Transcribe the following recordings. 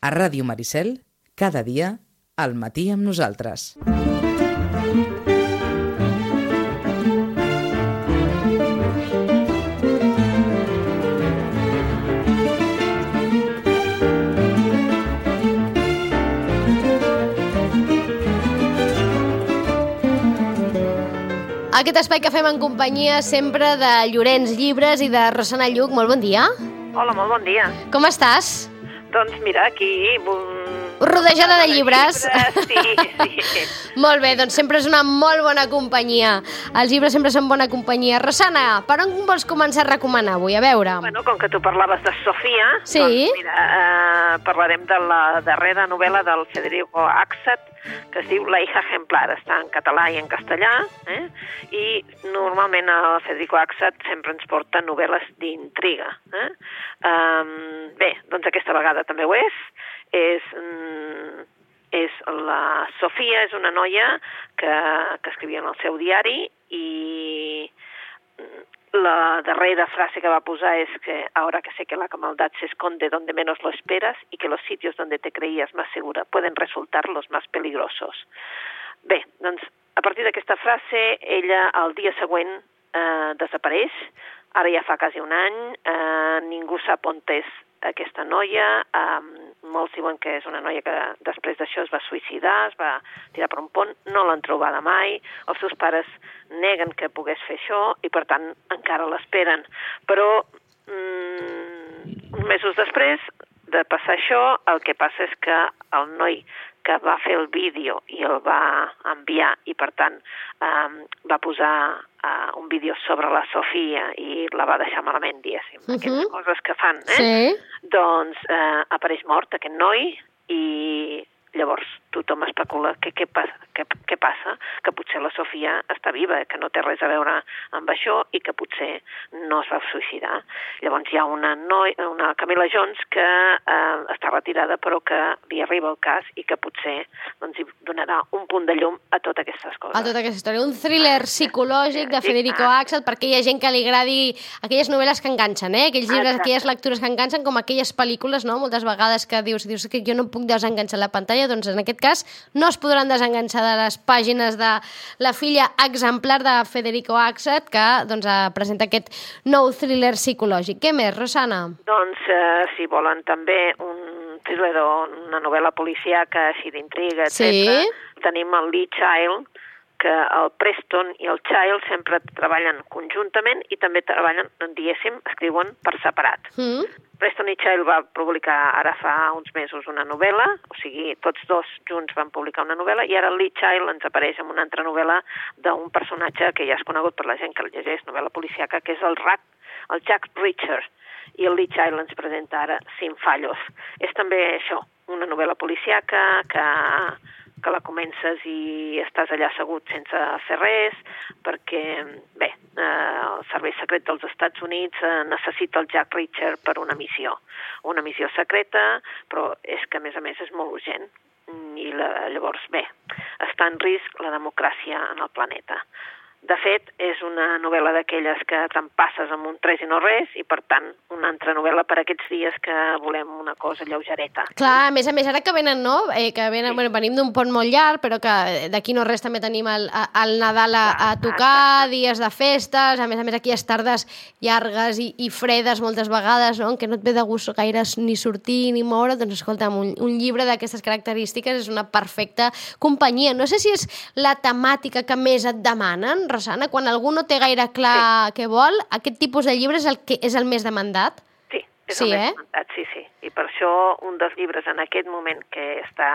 A Ràdio Maricel, cada dia, al matí amb nosaltres. Aquest espai que fem en companyia sempre de Llorenç Llibres i de Rosana Lluc. Molt bon dia. Hola, molt bon dia. Com estàs? Doncs mira, aquí... Rodejada de llibres. Sí, sí. Molt bé, doncs sempre és una molt bona companyia. Els llibres sempre són bona companyia. Rosana, per on vols començar a recomanar avui? A veure. Bueno, com que tu parlaves de Sofia, Sí. doncs mira, eh, parlarem de la darrera novel·la del Federico Axat, que es diu La hija ejemplar. Està en català i en castellà, eh? i normalment el Federico Axat sempre ens porta novel·les d'intriga. Eh? Um, bé, doncs aquesta vegada també ho és. És, mm, és la Sofia, és una noia que, que escrivia en el seu diari i la darrera frase que va posar es que ahora que sé que la maldad se donde menos lo esperas y que los sitios donde te creías más segura pueden resultar los más peligrosos. Bé, doncs, a partir d'aquesta frase, ella el dia següent eh, desapareix, ara ja fa quasi un any, eh, ningú sap on és aquesta noia, eh, molts diuen que és una noia que després d'això es va suïcidar, es va tirar per un pont, no l'han trobada mai, els seus pares neguen que pogués fer això i per tant encara l'esperen. Però mm, mesos després de passar això, el que passa és que el noi que va fer el vídeo i el va enviar i per tant um, va posar uh, un vídeo sobre la Sofia i la va deixar malament, diguéssim, uh -huh. aquestes coses que fan, eh? Sí. Doncs eh, apareix mort aquest noi i llavors tothom especula que què, passa, que, què passa, que potser la Sofia està viva, que no té res a veure amb això i que potser no es va suïcidar. Llavors hi ha una, noi, una Camila Jones que eh, està retirada però que li arriba el cas i que potser doncs, hi donarà un punt de llum a totes aquestes coses. A tota aquesta història. Un thriller psicològic de Federico Axel perquè hi ha gent que li agradi aquelles novel·les que enganxen, eh? aquells llibres, Exacte. aquelles lectures que enganxen, com aquelles pel·lícules, no? moltes vegades que dius, dius que jo no puc desenganxar la pantalla, doncs en aquest cas no es podran desenganxar de les pàgines de la filla exemplar de Federico Axel que doncs, eh, presenta aquest nou thriller psicològic. Què més, Rosana? Doncs, eh, si volen també un thriller o una novel·la policíaca així d'intriga, etc. Sí. tenim el Lee Child, que el Preston i el Child sempre treballen conjuntament i també treballen, diguéssim, escriuen per separat. Mm? Preston i Child va publicar ara fa uns mesos una novel·la, o sigui, tots dos junts van publicar una novel·la, i ara Lee Child ens apareix amb una altra novel·la d'un personatge que ja és conegut per la gent que el llegeix, novel·la policiaca, que és el, Rack, el Jack Reacher, i el Lee Child ens presenta ara Cinc fallos. És també això, una novel·la policiaca que, que la comences i estàs allà assegut sense fer res, perquè, bé, eh, el Servei Secret dels Estats Units eh, necessita el Jack Reacher per una missió. Una missió secreta, però és que, a més a més, és molt urgent. I la, llavors, bé, està en risc la democràcia en el planeta. De fet, és una novel·la d'aquelles que te'n passes amb un tres i no res, i per tant, una altra novel·la per aquests dies que volem una cosa lleugereta. Clar, a més a més, ara que venen, no? Eh, que venen, bueno, venim d'un pont molt llarg, però que d'aquí no res també tenim el, el Nadal a, a tocar, dies de festes, a més a més aquelles tardes llargues i, i fredes moltes vegades, no? en què no et ve de gust gaire ni sortir ni moure, doncs escolta'm, un, un llibre d'aquestes característiques és una perfecta companyia. No sé si és la temàtica que més et demanen, Rosana, quan algú no té gaire clar sí. què vol, aquest tipus de llibre és el, que és el més demandat? Sí, és Sí, el més eh? comentat, sí, sí. I per això un dels llibres en aquest moment que està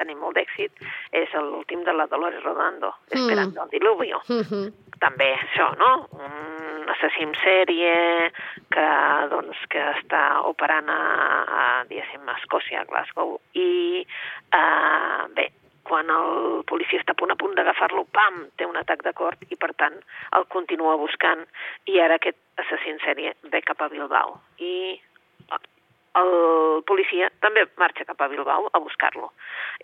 tenint molt d'èxit és l'últim de la Dolores Rodando, Esperando el diluvio. Mm -hmm. També això, no? Un assassí en sèrie que, doncs, que està operant a, a diguéssim, a Escòcia, a Glasgow, i, eh, bé, quan el policia està a punt a punt d'agafar-lo, pam, té un atac de cor i, per tant, el continua buscant i ara aquest assassí en sèrie ve cap a Bilbao. I el policia també marxa cap a Bilbao a buscar-lo.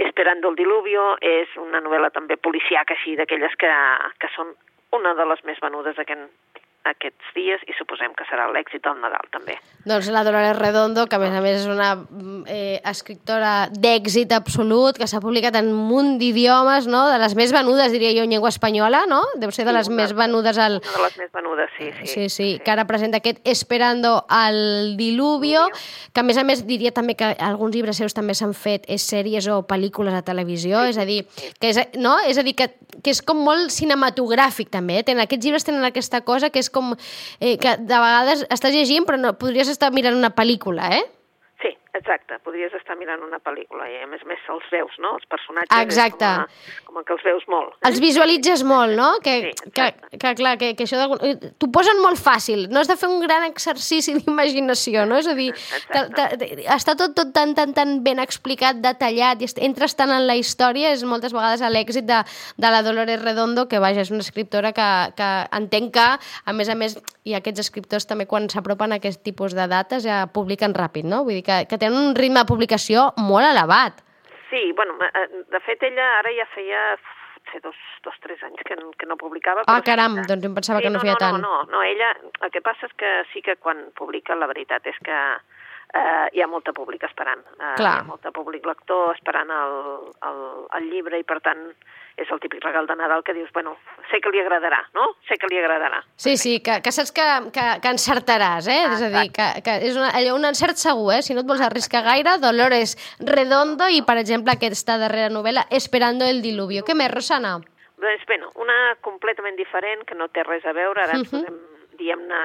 Esperando el diluvio és una novel·la també policiaca així d'aquelles que, que són una de les més venudes aquest, aquests dies i suposem que serà l'èxit del Nadal també. Doncs la Dolores Redondo, que a més a més és una eh, escriptora d'èxit absolut, que s'ha publicat en un munt d'idiomes, no? de les més venudes, diria jo, en llengua espanyola, no? Deu ser de les una, més venudes al... Una de les més venudes, sí, sí. Sí, sí, que ara presenta aquest Esperando al diluvio, que a més a més diria també que alguns llibres seus també s'han fet és sèries o pel·lícules a televisió, és a dir, que és, no? és a dir que, que és com molt cinematogràfic també, eh? tenen, aquests llibres tenen aquesta cosa que és com eh, que de vegades estàs llegint però no, podries estar mirant una pel·lícula, eh? Exacte. Podries estar mirant una pel·lícula i a més a més els veus, no? Els personatges Exacte. com, a, com a que els veus molt. Eh? Els visualitzes molt, no? Que, Sí, que, exacte. que, clar, que, que això de... T'ho posen molt fàcil, no has de fer un gran exercici d'imaginació, no? És a dir, te, te, està tot, tot tan, tan, tan ben explicat, detallat, i entres tant en la història, és moltes vegades a l'èxit de, de la Dolores Redondo, que vaja, és una escriptora que, que entenc que, a més a més, i aquests escriptors també quan s'apropen a aquest tipus de dates ja publiquen ràpid, no? Vull dir que, que tenen un ritme de publicació molt elevat. Sí, bueno, eh, de fet ella ara ja feia potser dos, dos tres anys que, que no publicava. Ah, sí caram, que- doncs em pensava que no no, feia no, tant. No, no, no, ella, el que passa és que sí que quan publica, la veritat és que eh, hi ha molta públic esperant. Eh, Clar. Hi ha molta públic lector esperant el, el, el llibre i, per tant, és el típic regal de Nadal que dius, bueno, sé que li agradarà, no? Sé que li agradarà. Sí, sí, que, que saps que, que, que encertaràs, eh? És a dir, que, que és una, allò, un encert segur, eh? Si no et vols arriscar gaire, Dolores Redondo i, per exemple, aquesta darrera novel·la, Esperando el diluvio. Què més, Rosana? Doncs, bueno, una completament diferent, que no té res a veure, ara ens Mhm. posem diguem-ne,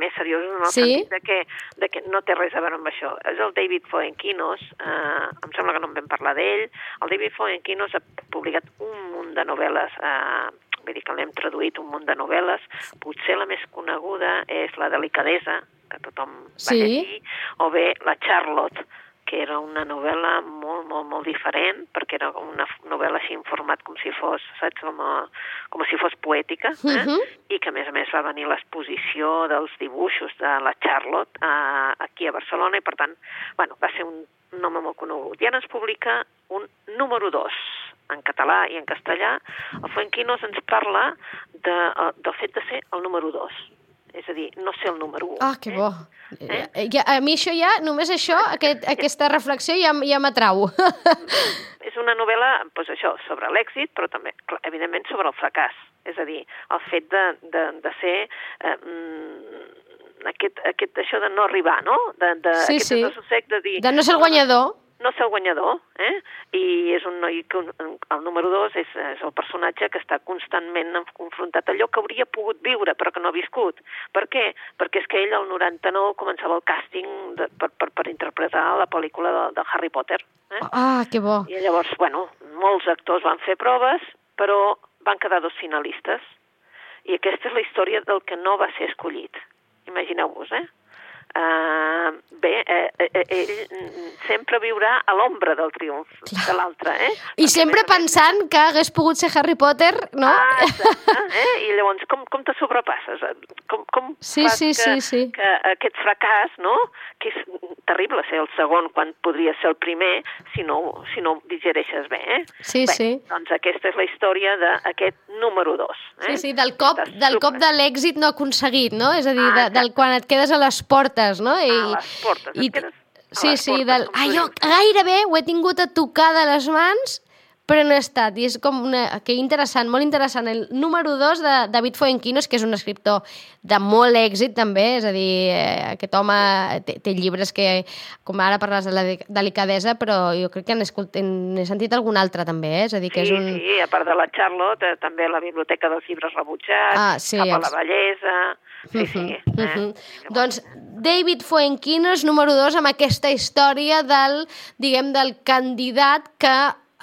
més seriosos en el Sí. sentit de que, de que no té res a veure amb això. És el David Fuenquinos, eh, em sembla que no en vam parlar d'ell. El David Fuenquinos ha publicat un munt de novel·les, eh, vull dir que l'hem traduït un munt de novel·les. Potser la més coneguda és La delicadesa, que tothom va Sí. llegir, o bé La Charlotte, que era una novel·la molt, molt, molt diferent, perquè era una novel·la així en format com si fos, saps, com, a, com si fos poètica, eh? Mhm. i que a més a més va venir l'exposició dels dibuixos de la Charlotte eh, aquí a Barcelona, i per tant, bueno, va ser un nom molt conegut. I ara ens publica un número 2 en català i en castellà. El Fuenquinos ens parla de, eh, del fet de ser el número 2, és a dir, no ser el número 1. Ah, que bo. Eh? Eh? Ja, a mi això ja, només això, aquest, aquesta reflexió ja, ja m'atrau. és una novel·la, doncs això, sobre l'èxit, però també, clar, evidentment, sobre el fracàs. És a dir, el fet de, de, de ser... Eh, mm, aquest, aquest, això de no arribar, no? De, de, Sí, aquest sí. de dir... De no ser el guanyador. No ser el guanyador, eh? I és un noi que, el número dos és, és el personatge que està constantment en- confrontat a allò que hauria pogut viure però que no ha viscut. Per què? Perquè és que ell al 99 començava el càsting de, per, per, per interpretar la pel·lícula de, de Harry Potter. Eh? Ah, que bo. I llavors, bueno, molts actors van fer proves, però van quedar dos finalistes. I aquesta és la història del que no va ser escollit. Imagineu-vos, eh? Uh, bé, eh, eh, eh, ell sempre viurà a l'ombra del triomf de l'altre, eh? I Perquè, sempre més pensant que hagués pogut ser Harry Potter, no? Ah, exacte, eh? I llavors, com, com te sobrepasses? Com, com Sí, fas sí, que, sí, sí. que aquest fracàs, no?, que és terrible ser el segon quan podria ser el primer si no, si no digereixes bé, eh? Sí, bé, sí. Doncs aquesta és la història d'aquest número dos. Eh? Sí, sí, del cop, del cop de l'èxit no aconseguit, no? És a dir, Ah, de, del quan et quedes a les portes, no? I, A les portes, et i, quedes a sí, les sí, portes, del, allò, dius. gairebé ho he tingut a tocar de les mans, però no he estat. I és com una... Que interessant, molt interessant. El número dos de David Fuenquinos, que és un escriptor de molt èxit, també, és a dir, eh, aquest home té, té llibres que, com ara parles de la de- delicadesa, però jo crec que n'he sentit algun altre, també, eh? És a dir, que Sí, és un... sí, a part de la Charlotte, eh, també la Biblioteca dels Llibres Rebutjats, Ah, sí, Cap a la Bellesa... Sí, sí. Eh? Doncs David Fuenquinos, número 2, amb aquesta història del, diguem, del candidat que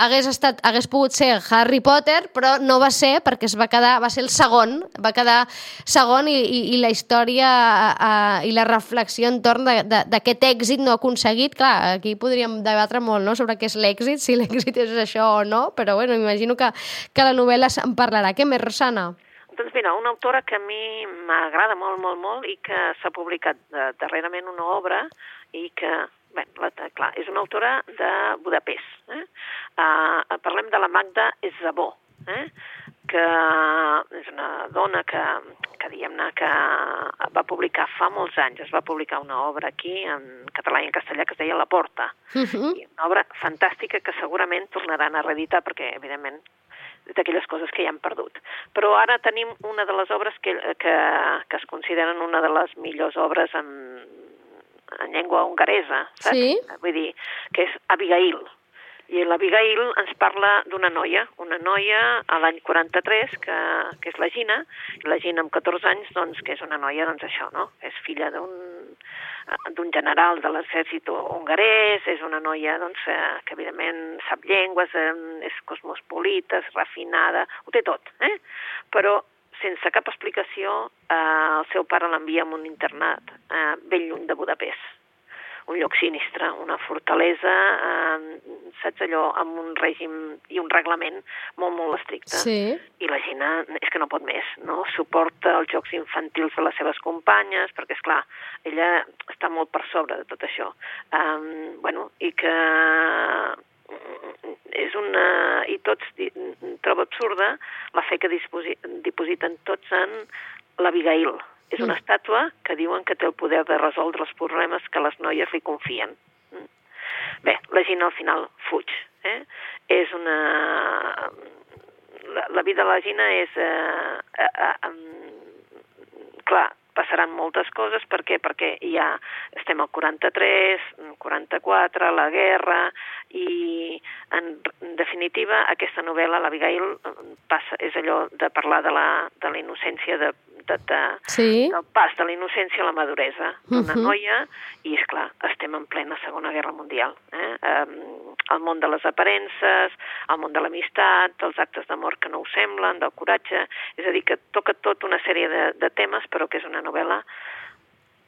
hagués, estat, hagués pogut ser Harry Potter, però no va ser perquè es va quedar, va ser el segon, va quedar segon i, i, i la història uh, i la reflexió entorn d'aquest èxit no aconseguit, clar, aquí podríem debatre molt no?, sobre què és l'èxit, si l'èxit és això o no, però bueno, imagino que, que la novel·la se'n parlarà. Què més, Rosana? Doncs mira, una autora que a mi m'agrada molt, molt, molt i que s'ha publicat de, darrerament una obra i que, bé, la, clar, és una autora de Budapest. Eh? Uh, parlem de la Magda Esabó, eh? que és una dona que, que diguem-ne, que va publicar fa molts anys, es va publicar una obra aquí en català i en castellà que es deia La Porta. Uh -huh. I una obra fantàstica que segurament tornaran a reeditar perquè, evidentment, d'aquelles coses que ja han perdut. Però ara tenim una de les obres que, que, que es consideren una de les millors obres en, en llengua hongaresa, saps? Sí. Vull dir, que és Abigail. I l'Abigail ens parla d'una noia, una noia a l'any 43, que, que és la Gina, la Gina amb 14 anys, doncs, que és una noia, doncs això, no? És filla d'un d'un general de l'exèrcit hongarès, és una noia doncs, eh, que evidentment sap llengües, eh, és cosmopolita, és refinada, ho té tot, eh? però sense cap explicació eh, el seu pare l'envia a un internat eh, ben lluny de Budapest un lloc sinistre, una fortalesa, eh, saps allò, amb un règim i un reglament molt, molt estricte. Sí. I la Gina és que no pot més, no? Suporta els jocs infantils de les seves companyes, perquè, és clar, ella està molt per sobre de tot això. Um, bueno, i que és una... i tots di- troba absurda la fe que disposi, dipositen tots en l'Abigail. És una estàtua que diuen que té el poder de resoldre els problemes que les noies li confien. Mm. Bé, la Gina al final fuig. Eh? És una... La, la vida de la Gina és... Eh, eh, eh, clar, passaran moltes coses, per què? Perquè ja estem al 43, 44, la guerra, i en, en definitiva aquesta novel·la, l'Abigail, passa, és allò de parlar de la, de la innocència de, de, Sí. del pas de la innocència a la maduresa d'una Mhm. noia, i és clar, estem en plena Segona Guerra Mundial. Eh? Um, el món de les aparences, el món de l'amistat, dels actes d'amor que no ho semblen, del coratge, és a dir, que toca tot una sèrie de, de temes, però que és una novel·la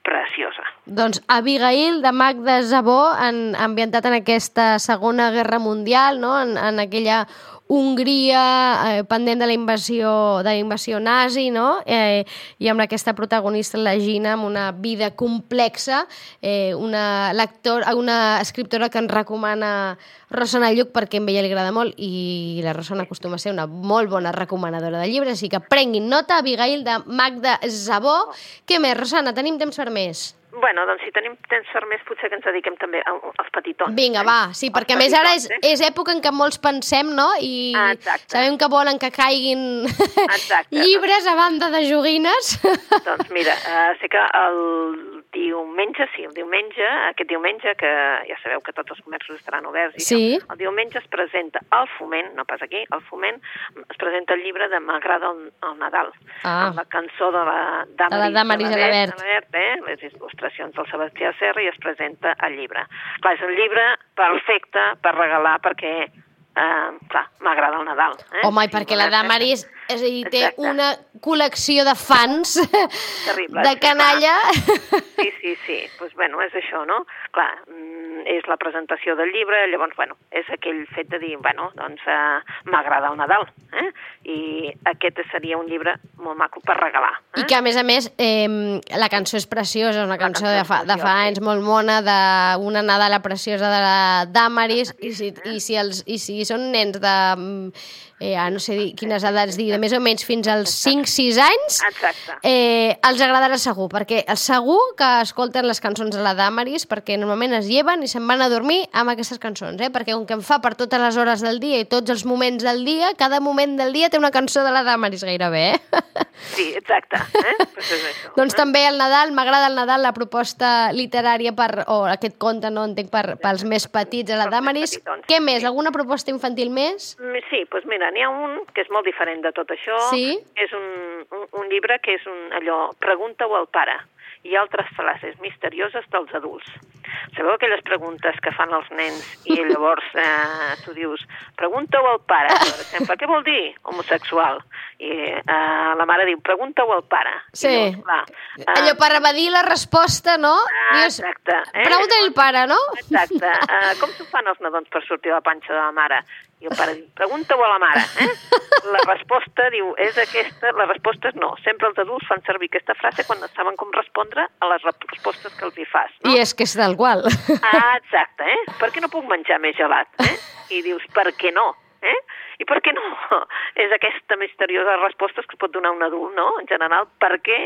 preciosa. Doncs Abigail de Magda Zabó, en, ambientat en aquesta Segona Guerra Mundial, no? en, en aquella Hongria eh, pendent de la invasió de la invasió nazi, no? Eh, i amb aquesta protagonista, la Gina, amb una vida complexa, eh, una, lector, una escriptora que ens recomana Rosana Lluc perquè a ella li agrada molt i la Rosana acostuma a ser una molt bona recomanadora de llibres, així que prenguin nota, Abigail de Magda Zabó. Què més, Rosana? Tenim temps per més? Bueno, doncs si tenim temps per més, potser que ens dediquem també als petitons. Vinga, eh? va, sí, perquè a més ara és, eh? és època en què molts pensem, no? I exacte. sabem que volen que caiguin Exacte. llibres a banda de joguines. Doncs mira, uh, sé que el diumenge, sí, el diumenge, aquest diumenge, que ja sabeu que tots els comerços estaran oberts, i Sí. això, el diumenge es presenta al Foment, no pas aquí, al Foment, es presenta el llibre de M'agrada el, el Nadal, Ah. amb la cançó de la Damaris, De la Gelabert, Gelabert. Gelabert, eh? les il·lustracions del Sebastià Serra i es presenta el llibre. Clar, és un llibre perfecte per regalar perquè, eh, clar, m'agrada el Nadal. Eh? Home, i perquè la Damaris és a dir, té Exacte. una col·lecció de fans Terrible, de canalla. Sí, sí, sí. Doncs, pues, bueno, és això, no? Clar, mm, és la presentació del llibre, llavors, bueno, és aquell fet de dir, bueno, doncs eh, m'agrada el Nadal, eh? I aquest seria un llibre molt maco per regalar. Eh? I que, a més a més, eh, la cançó és preciosa, una cançó cançó de fa, de fa anys molt mona, d'una Nadala preciosa de la Damaris, i si, i si, els, i si són nens de... Eh, ah, no sé dir quines edats dir, de més o menys fins als 5-6 anys, Exacte. eh, els agradarà segur, perquè segur que escolten les cançons de la Damaris, perquè normalment es lleven i se'n van a dormir amb aquestes cançons, eh? perquè com que em fa per totes les hores del dia i tots els moments del dia, cada moment del dia té una cançó de la Damaris gairebé, eh? Sí, exacte. Eh? pues és això. doncs eh? també el Nadal, m'agrada el Nadal, la proposta literària per, o aquest conte, no entenc, per, pels més petits a la Damaris. Què més? Alguna proposta infantil més? Mm, Sí, doncs mira, n'hi ha un que és molt diferent de tot això. Sí? És un, un, un llibre que és un, allò, pregunta-ho al pare i altres frases misterioses dels adults. Sabeu aquelles preguntes que fan els nens i llavors eh, tu dius, pregunta-ho al pare, per exemple, què vol dir homosexual? I eh, la mare diu, pregunta-ho al pare. Sí. I llavors, clar, eh, Allò per evadir la resposta, no? Ah, Dius, exacte, eh? Pregunta al pare, no? Exacte. Uh, com s'ho fan els nadons per sortir de la panxa de la mare? I el pare diu, pregunta-ho a la mare. Eh? La resposta, diu, és aquesta, la resposta és no. Sempre els adults fan servir aquesta frase quan no saben com respondre a les respostes que els hi fas. No? I és que és tal qual. Ah, exacte, eh? Per què no puc menjar més gelat? Eh? I dius, per què no? Eh? I per què no? És aquesta misteriosa resposta que pot donar un adult, no? En general, per què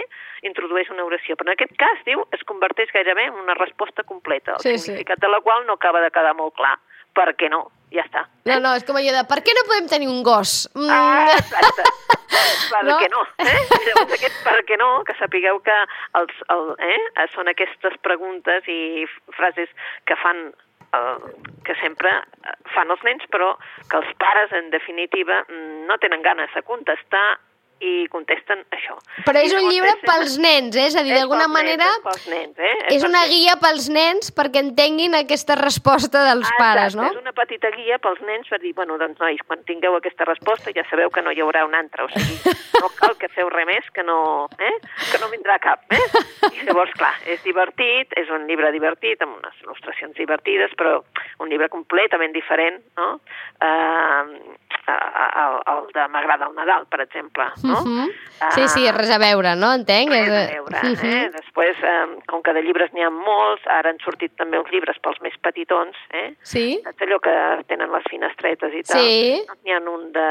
introdueix una oració? Però en aquest cas, diu, es converteix gairebé en una resposta completa, el sí. significat sí. de la qual no acaba de quedar molt clar. Per què no? Ja està. No, no, és com allò de per què no podem tenir un gos? Mm, Ah, exacte. Per No? què no? Eh? Llavors, aquest per què no, que sapigueu que els, el, eh? són aquestes preguntes i frases que fan que sempre eh, fan els nens, però que els pares, en definitiva, mm, no tenen ganes de contestar i contesten això. Però és I un llibre és pels nens, eh? És a dir, és d'alguna manera Nens, és pels nens, eh? és una perquè- guia pels nens perquè entenguin aquesta resposta dels Ah, pares, exacte, no? És una petita guia pels nens per dir, bueno, doncs nois, quan tingueu aquesta resposta ja sabeu que no hi haurà una altra, o sigui, no cal que feu res més que no, eh? que no vindrà cap, eh? I llavors, clar, és divertit, és un llibre divertit, amb unes il·lustracions divertides, però un llibre completament diferent, no? Uh, el, el de M'agrada el Nadal, per exemple, no? Mhm. Sí, sí, Ah, res a veure, no? Entenc? Res a És, veure, eh? Després, eh, com que de llibres n'hi ha molts, ara han sortit també uns llibres pels més petitons, eh? Sí? Saps allò que tenen les finestretes i tal? Sí. N'hi ha un de,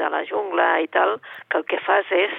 de la jungla i tal, que el que fas és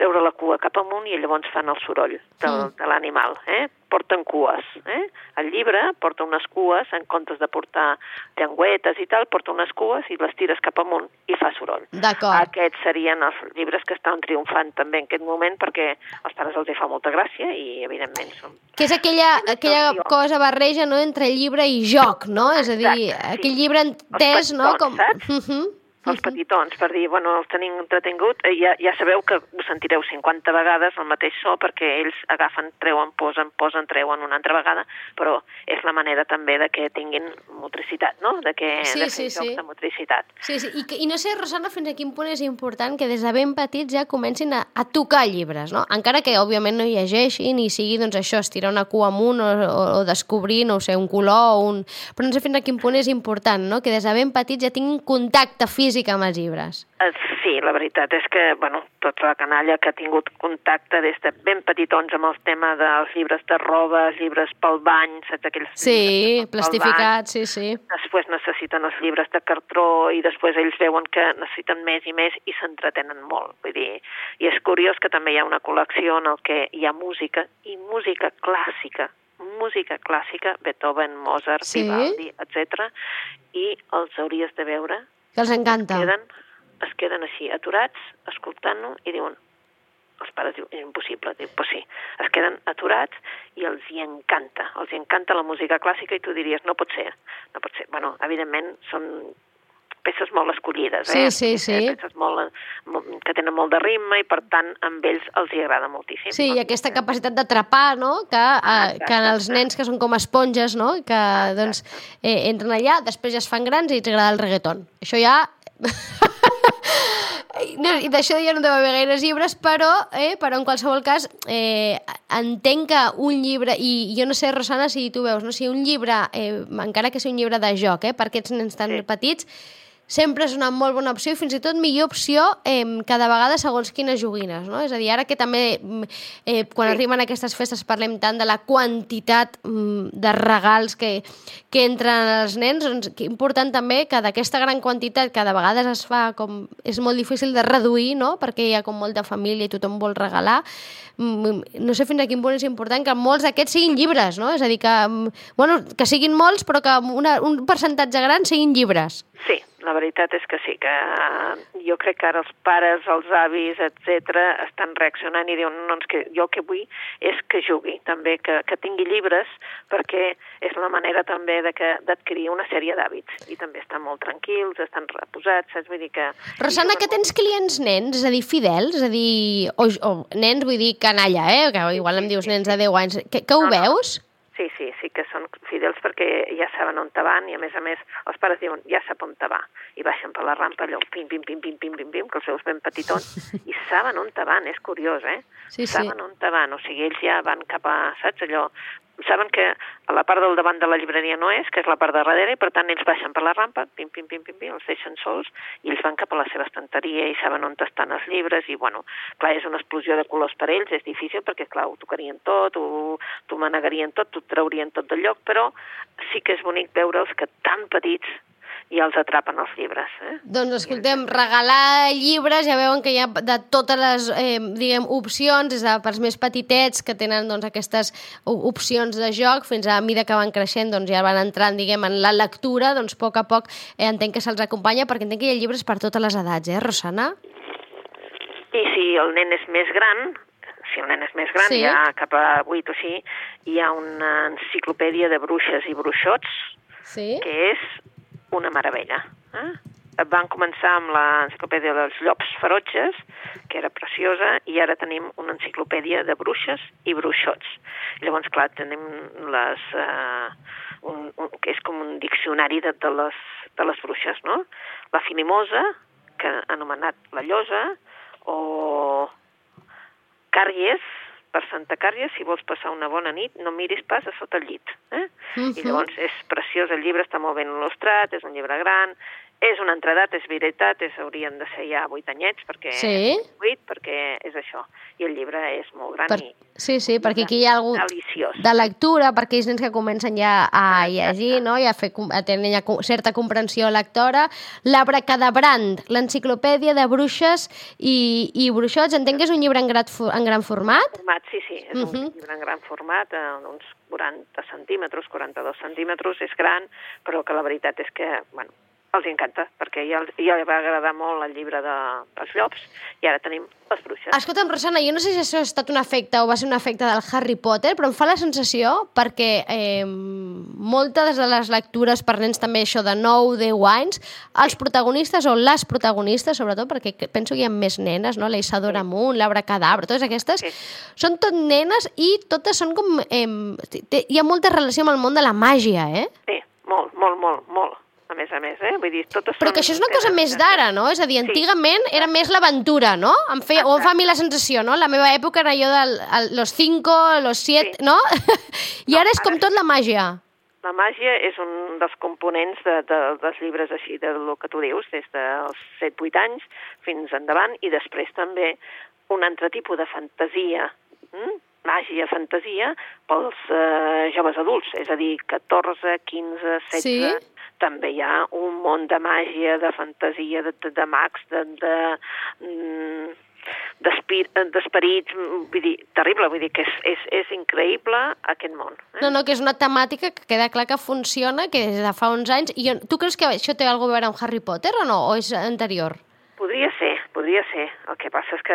treure la cua cap amunt i llavors fan el soroll del, Mm. de l'animal, eh? Porten cues, eh? El llibre porta unes cues, en comptes de portar llengüetes i tal, porta unes cues i les tires cap amunt i fa soroll. D'acord. Aquests serien els llibres que estan triomfant també en aquest moment perquè als pares els hi fa molta gràcia i, evidentment, són... Que és aquella, aquella cosa barreja no, entre llibre i joc, no? És a dir, Exacte, sí. aquell llibre entès, no? petitons, saps? Mhm. Els petitons, per dir, bueno, els tenim entretingut, eh, ja, ja sabeu que ho sentireu 50 vegades el mateix so perquè ells agafen, treuen, posen, posen, treuen una altra vegada, però és la manera també de que tinguin motricitat, no? De, que, Sí, de sí, sí. de motricitat. Sí, sí. I, I no sé, Rosana, fins a quin punt és important que des de ben petits ja comencin a, a tocar llibres, no? Encara que, òbviament, no llegeixin i sigui, doncs, això, estirar una cua amunt o, o, o descobrir, no sé, un color o un... Però no sé fins a quin punt és important, no? Que des de ben petits ja tinguin contacte físic amb els llibres. Eh, Sí, la veritat és que, bueno, tota la canalla que ha tingut contacte des de ben petitons amb el tema dels llibres de roba, llibres pel bany, saps aquells Sí, plastificats, sí, sí. Després necessiten els llibres de cartró i després ells veuen que necessiten més i més i s'entretenen molt. Vull dir, i és curiós que també hi ha una col·lecció en el que hi ha música i música clàssica música clàssica, Beethoven, Mozart, Sí. Vivaldi, etc. I els hauries de veure Que els encanta. queden, es queden així, aturats, escoltant-ho, i diuen, els pares diuen, és impossible, diu, però sí, es queden aturats i els hi encanta, els hi encanta la música clàssica i tu diries, no pot ser, no pot ser. Bueno, evidentment són peces molt escollides, Sí, eh? sí, sí. Peces molt, molt, que tenen molt de ritme i per tant amb ells els hi agrada moltíssim. Sí, i aquesta capacitat d'atrapar, no? Que, eh, que en els nens que són com esponges, no? Que, doncs, eh, entren allà, després ja es fan grans i els agrada el reggaeton. Això ja... No, I d'això ja no deu haver gaires llibres, però, eh, però en qualsevol cas eh, entenc que un llibre, i jo no sé, Rosana, si tu veus, no? si un llibre, eh, encara que sigui un llibre de joc, eh, per aquests nens tan Sí. petits, sempre és una molt bona opció i fins i tot millor opció eh, cada vegada segons quines joguines, no? És a dir, ara que també mm, eh, quan Sí. arriben aquestes festes parlem tant de la quantitat mm, de regals que, que entren als nens, doncs que important també que d'aquesta gran quantitat que de vegades es fa com... és molt difícil de reduir, no? Perquè hi ha com molta família i tothom vol regalar, mm, no sé fins a quin punt és important que molts d'aquests siguin llibres, no? És a dir, que, bueno, que siguin molts però que una, un percentatge gran siguin llibres. Sí, la veritat és que sí, que eh, jo crec que ara els pares, els avis, etc estan reaccionant i diuen, no, que jo el que vull és que jugui també, que, que tingui llibres, perquè és la manera també de que d'adquirir una sèrie d'hàbits i també estan molt tranquils, estan reposats, saps? Vull dir que... Rosana, que tens clients nens, és a dir, fidels, és a dir, o, o nens, vull dir, canalla, eh? Que igual em dius nens de 10 anys. Que, que ho No, no. veus? Sí, sí, fidels perquè ja saben on te van i a més a més els pares diuen ja sap on te va i baixen per la rampa allò pim, pim, pim, pim, pim, pim, pim, que els seus ben petitons i saben on te van, és curiós, eh? Sí, sí. saben on te van, o sigui, ells ja van cap a, saps, allò saben que a la part del davant de la llibreria no és, que és la part de darrere, i per tant ells baixen per la rampa, pim, pim, pim, pim, pim, els deixen sols, i ells van cap a la seva estanteria i saben on estan els llibres, i bueno, clar, és una explosió de colors per ells, és difícil perquè, clar, ho tocarien tot, ho, t'ho manegarien tot, t'ho traurien tot del lloc, però sí que és bonic veure'ls que tan petits i els atrapen els llibres. Eh? Doncs escoltem, regalar llibres, ja veuen que hi ha de totes les eh, diguem, opcions, des de pels més petitets que tenen doncs, aquestes opcions de joc, fins a mida que van creixent doncs, ja van entrant diguem, en la lectura, doncs a poc a poc eh, entenc que se'ls acompanya, perquè entenc que hi ha llibres per totes les edats, eh, Rosana? I si el nen és més gran, si el nen és més gran, Sí. ja cap a 8 o així, hi ha una enciclopèdia de bruixes i bruixots, Sí? que és una meravella. Eh? Van començar amb l'enciclopèdia dels llops ferotges, que era preciosa, i ara tenim una enciclopèdia de bruixes i bruixots. Llavors, clar, tenim les, eh, un, un, que és com un diccionari de, de, les, de les bruixes, no? La finimosa, que ha anomenat la llosa, o Càries, per Santa Càries, si vols passar una bona nit, no miris pas a sota el llit. Eh? I Mhm. llavors és preciós, el llibre està molt ben il·lustrat, és un llibre gran, és una entredat, és veritat, és, haurien de ser ja vuit anyets, perquè Sí. vuit, perquè és això. I el llibre és molt gran Per... i Sí, sí, perquè aquí hi ha algú deliciós. de lectura per aquells nens que comencen ja a llegir, no? i a, fer, a tenir ja certa comprensió lectora. L'Abracadabrand, l'enciclopèdia de bruixes i, i bruixots. Entenc que és un llibre en, grat, en gran format. format, sí, sí, és Mhm. un llibre en gran format, eh, d'uns 40 centímetres, 42 centímetres, és gran, però que la veritat és que, bueno, els encanta, perquè ja, ja li va agradar molt el llibre de, dels llops, i ara tenim les bruixes. Escolta'm, Rosana, jo no sé si això ha estat un efecte o va ser un efecte del Harry Potter, però em fa la sensació, perquè eh, moltes de les lectures per nens també això de 9, 10 anys, els protagonistes o les protagonistes, sobretot, perquè penso que hi ha més nenes, no? la Isadora Munt, l'Abra Cadabra, totes aquestes, Sí. són tot nenes i totes són com... Eh, hi ha molta relació amb el món de la màgia, eh? Sí, molt, molt, molt, molt, a més a més, eh? Vull dir, totes Però que això és una cosa més d'ara, no? És a dir, Sí. antigament era més l'aventura, no? Em feia, o em fa a mi la sensació, no? La meva època era jo del el, los 5, los 7, Sí. no? I No, ara és ara com tot la màgia. La màgia és un dels components de, de, dels llibres així, de lo que tu dius, des dels 7-8 anys fins endavant, i després també un altre tipus de fantasia, hm? màgia, fantasia, pels eh, joves adults, és a dir, 14, 15, 16... Sí. També hi ha un món de màgia, de fantasia, de, de, de mags, de... de mm, d'esperits, mm, vull dir, terrible, vull dir que és, és, és increïble aquest món. Eh? No, no, que és una temàtica que queda clar que funciona, que des de fa uns anys... I tu creus que això té alguna cosa a veure amb Harry Potter o no? O és anterior? Podria ser, podria ser. El que passa és que,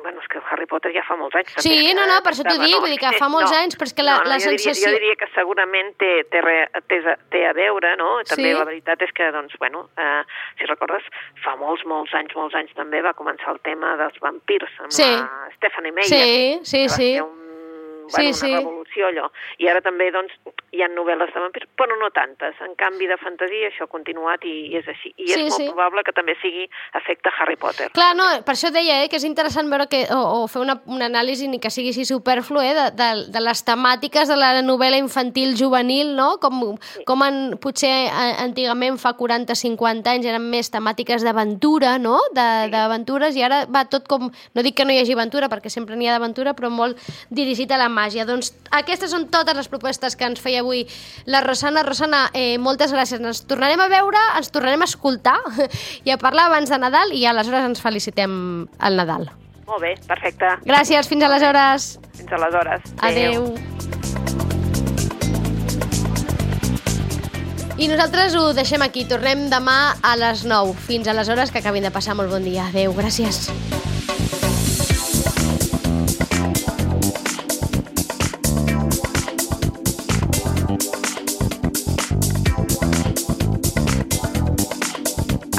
bueno, és que Harry Potter ja fa molts anys. Sí, també, no, que no, per això t'ho dic, vull dir que fa molts anys, però és que la- no, no, la jo sensació- Diria, jo diria que segurament té, té, re, té, té a veure, no? També Sí. la veritat és que, doncs, bueno, eh, si recordes, fa molts, molts anys, molts anys també va començar el tema dels vampirs amb Sí. la Stephanie Meyer. Sí, sí, que va sí. ser Un, Sí, bueno, una sí. revolució allò. I ara també, doncs, hi ha novel·les de vampirs, però no tantes. En canvi de fantasia això ha continuat i, i és així. I Sí, és molt sí. probable que també sigui efecte Harry Potter. Clar, no, per això deia eh, que és interessant veure que, o, o fer una, una anàlisi ni que sigui així superflu eh, de, de, de les temàtiques de la novel·la infantil juvenil, no? Com, com en, potser antigament fa 40-50 anys eren més temàtiques d'aventura, no? De- D'aventures, i ara va tot com... No dic que no hi hagi aventura, perquè sempre n'hi ha d'aventura, però molt dirigit a la màgia. Doncs aquestes són totes les propostes que ens feia avui la Rosana. Rosana, eh, moltes gràcies. Ens tornarem a veure, ens tornarem a escoltar i a parlar abans de Nadal i aleshores ens felicitem el Nadal. Molt bé, perfecte. Gràcies, fins aleshores. Fins aleshores. Adeu. I nosaltres ho deixem aquí. Tornem demà a les 9. Fins aleshores, que acabin de passar molt bon dia. Adeu, gràcies.